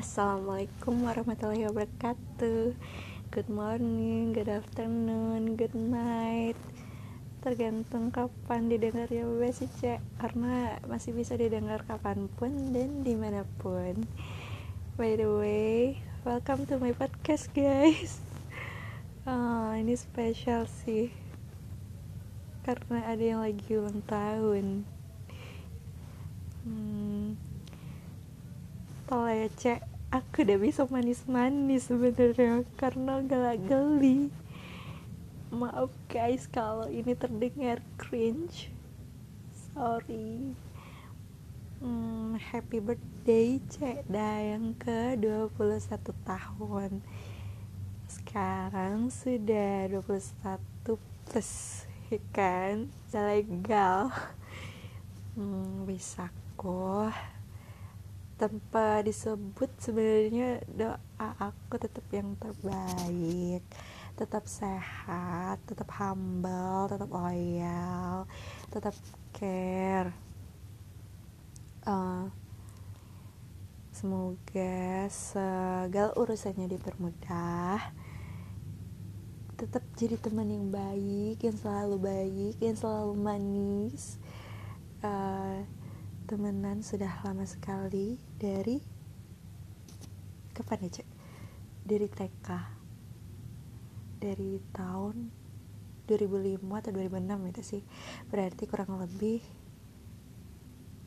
Assalamualaikum warahmatullahi wabarakatuh. Good morning, good afternoon, good night. Tergantung kapan didengarnya bebas sih cek. Karena masih bisa didengar kapan pun dan di mana pun. By the way, welcome to my podcast guys. Oh, Ini spesial sih. Karena ada yang lagi ulang tahun. Hmm, ya cek aku udah bisa manis-manis sebenarnya karena galak geli. Maaf guys kalau ini terdengar cringe. Sorry. Hmm, happy birthday cek. Yang ke 21 tahun. Sekarang sudah 21 plus kan? Udah legal. Hmm, bisa kok tanpa disebut sebenarnya doa aku tetap yang terbaik. Tetap sehat tetap humble tetap loyal tetap care. Uh, semoga segala urusannya dipermudah. Tetap jadi teman yang baik yang selalu baik yang selalu manis. Uh, temenan sudah lama sekali dari kapan ya cek? Dari TK dari tahun 2005 atau 2006 itu sih. Berarti kurang lebih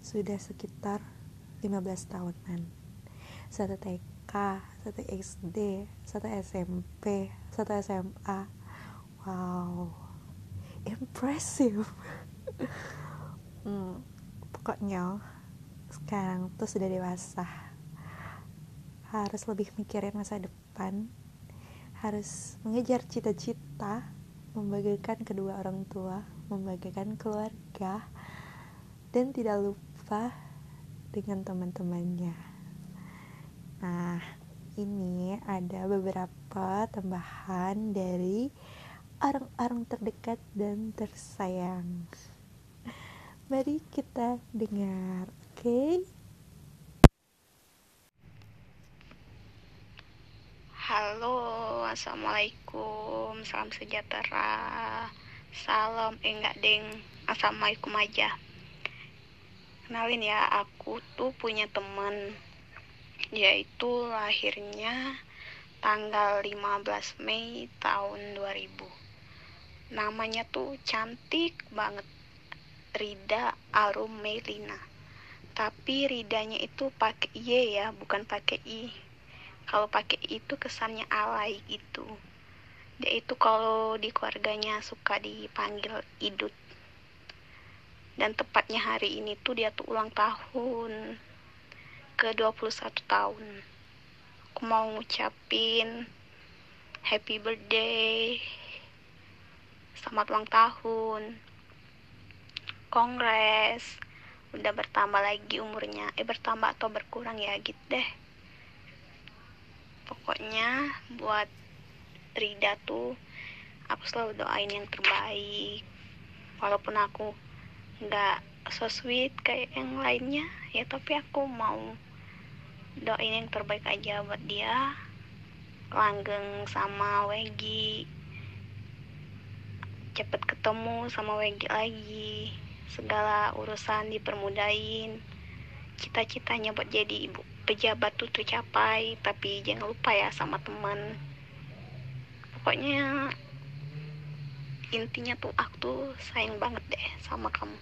sudah sekitar 15 tahunan. Satu TK satu SD satu SMP satu SMA wow impressive. Hmm, pokoknya sekarang tuh sudah dewasa. Harus lebih mikirin masa depan. Harus mengejar cita-cita membanggakan kedua orang tua membanggakan keluarga dan tidak lupa dengan teman-temannya. Nah ini ada beberapa tambahan dari orang-orang terdekat dan tersayang Mari kita dengar, oke? Okay? Halo, assalamualaikum, salam sejahtera, salam eh enggak deng, assalamualaikum aja. Kenalin ya, aku tuh punya temen, yaitu lahirnya tanggal 15 Mei tahun 2000. Namanya tuh cantik banget Rida Arum Melina tapi Ridanya itu pakai Y ya bukan pakai I. Kalau pakai I itu kesannya alay gitu. Dia itu kalau di keluarganya suka dipanggil idut. Dan tepatnya hari ini tuh dia tuh ulang tahun ke 21 tahun. Aku mau ngucapin happy birthday selamat ulang tahun kongres. Udah bertambah lagi umurnya. Eh bertambah atau berkurang ya gitu deh. Pokoknya buat Rida tuh aku selalu doain yang terbaik. Walaupun aku nggak so sweet kayak yang lainnya ya tapi aku mau doain yang terbaik aja buat dia. Langgeng sama Wegi. Cepet ketemu sama Wegi lagi segala urusan dipermudahin cita-citanya buat jadi ibu pejabat tuh tercapai tapi jangan lupa ya sama teman. Pokoknya intinya tuh aku tuh sayang banget deh sama kamu.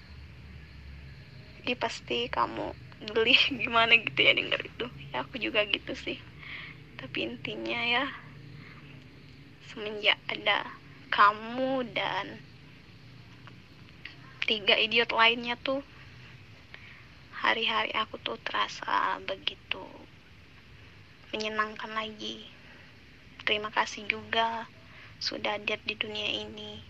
Jadi pasti kamu geli gimana gitu ya denger itu. Ya aku juga gitu sih. Tapi intinya ya semenjak ada kamu dan tiga idiot lainnya tuh. Hari-hari aku tuh terasa begitu menyenangkan lagi. Terima kasih juga sudah hadir di dunia ini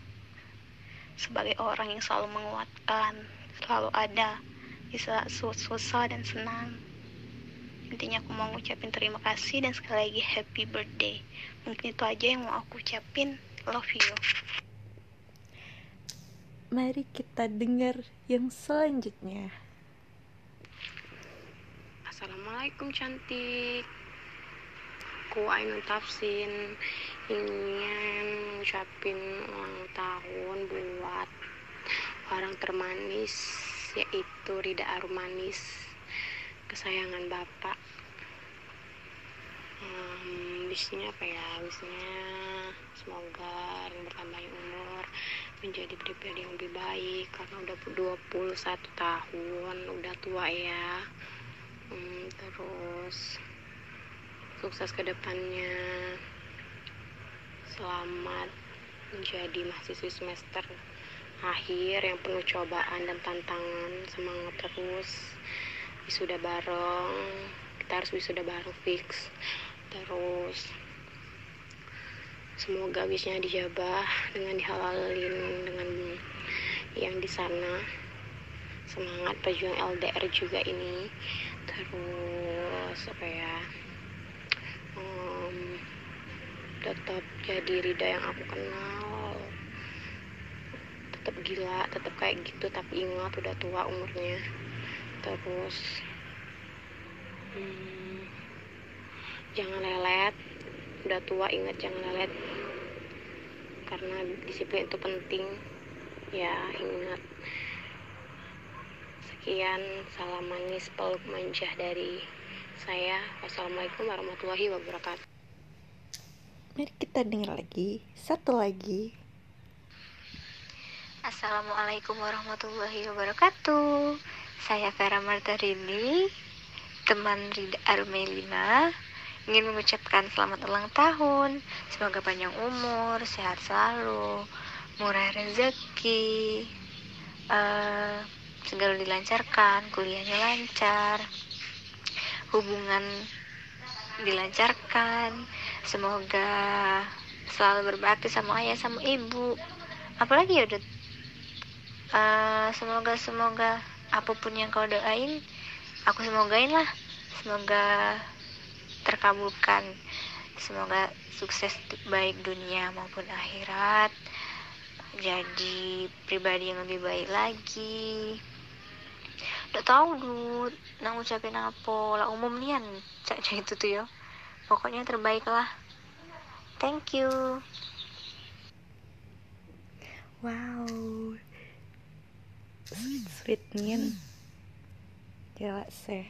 sebagai orang yang selalu menguatkan selalu ada di saat susah dan senang. Intinya aku mau ngucapin terima kasih dan sekali lagi happy birthday. Mungkin itu aja yang mau aku ucapin. Love you mari kita dengar yang selanjutnya. Assalamualaikum cantik. aku Ainun Tafsin. Ingin ngucapin ulang tahun buat orang termanis yaitu Rida Arumanis kesayangan bapak. Um, bisnya apa ya? Bisnya semoga bertambahnya umur menjadi pribadi yang lebih baik karena udah 21 tahun udah tua ya. Um, terus sukses ke depannya. Selamat menjadi mahasiswi semester akhir yang penuh cobaan dan tantangan. Semangat terus wisuda bareng. Kita harus wisuda bareng fix. Terus semoga wishnya dijabah dengan dihalalin dengan yang di sana. Semangat pejuang LDR juga ini. Terus apa ya um, tetap jadi Rida yang aku kenal. Tetap gila tetap kayak gitu tapi ingat udah tua umurnya. Terus hmm, jangan lelet. Udah tua ingat jangan lelet karena disiplin itu penting. Ya ingat. Sekian salam manis peluk manja dari saya. Wassalamualaikum warahmatullahi wabarakatuh. Mari kita dengar lagi. Satu lagi. Assalamualaikum warahmatullahi wabarakatuh. Saya Vera Martarini Teman Rida Armelina Ingin mengucapkan selamat ulang tahun. Semoga panjang umur, sehat selalu Murah rezeki uh, Segala dilancarkan Kuliahnya lancar Hubungan dilancarkan. Semoga selalu berbakti sama ayah sama ibu. Apalagi ya udah uh, semoga semoga apa pun yang kau doain aku semogain lah semoga terkabulkan semoga sukses baik dunia maupun akhirat. Jadi pribadi yang lebih baik lagi. Udah tahu dud nang ucapin apa? Lah umum nian cak itu tuh ya pokoknya terbaik lah. Thank you. Wow. Sweet sweetnya gila sih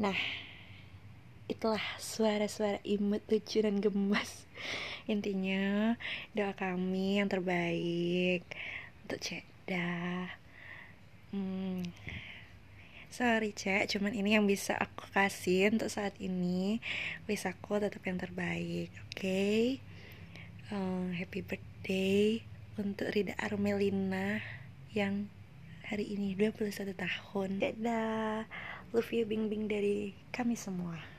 nah itulah suara-suara imut lucu dan gemas intinya doa kami yang terbaik untuk Cekda hmm, sorry cek cuman ini yang bisa aku kasih untuk saat ini. Wis aku tetap yang terbaik oke? Okay? um, happy birthday untuk Rida Armelina yang hari ini 21 tahun. Dadah love you bing bing dari kami semua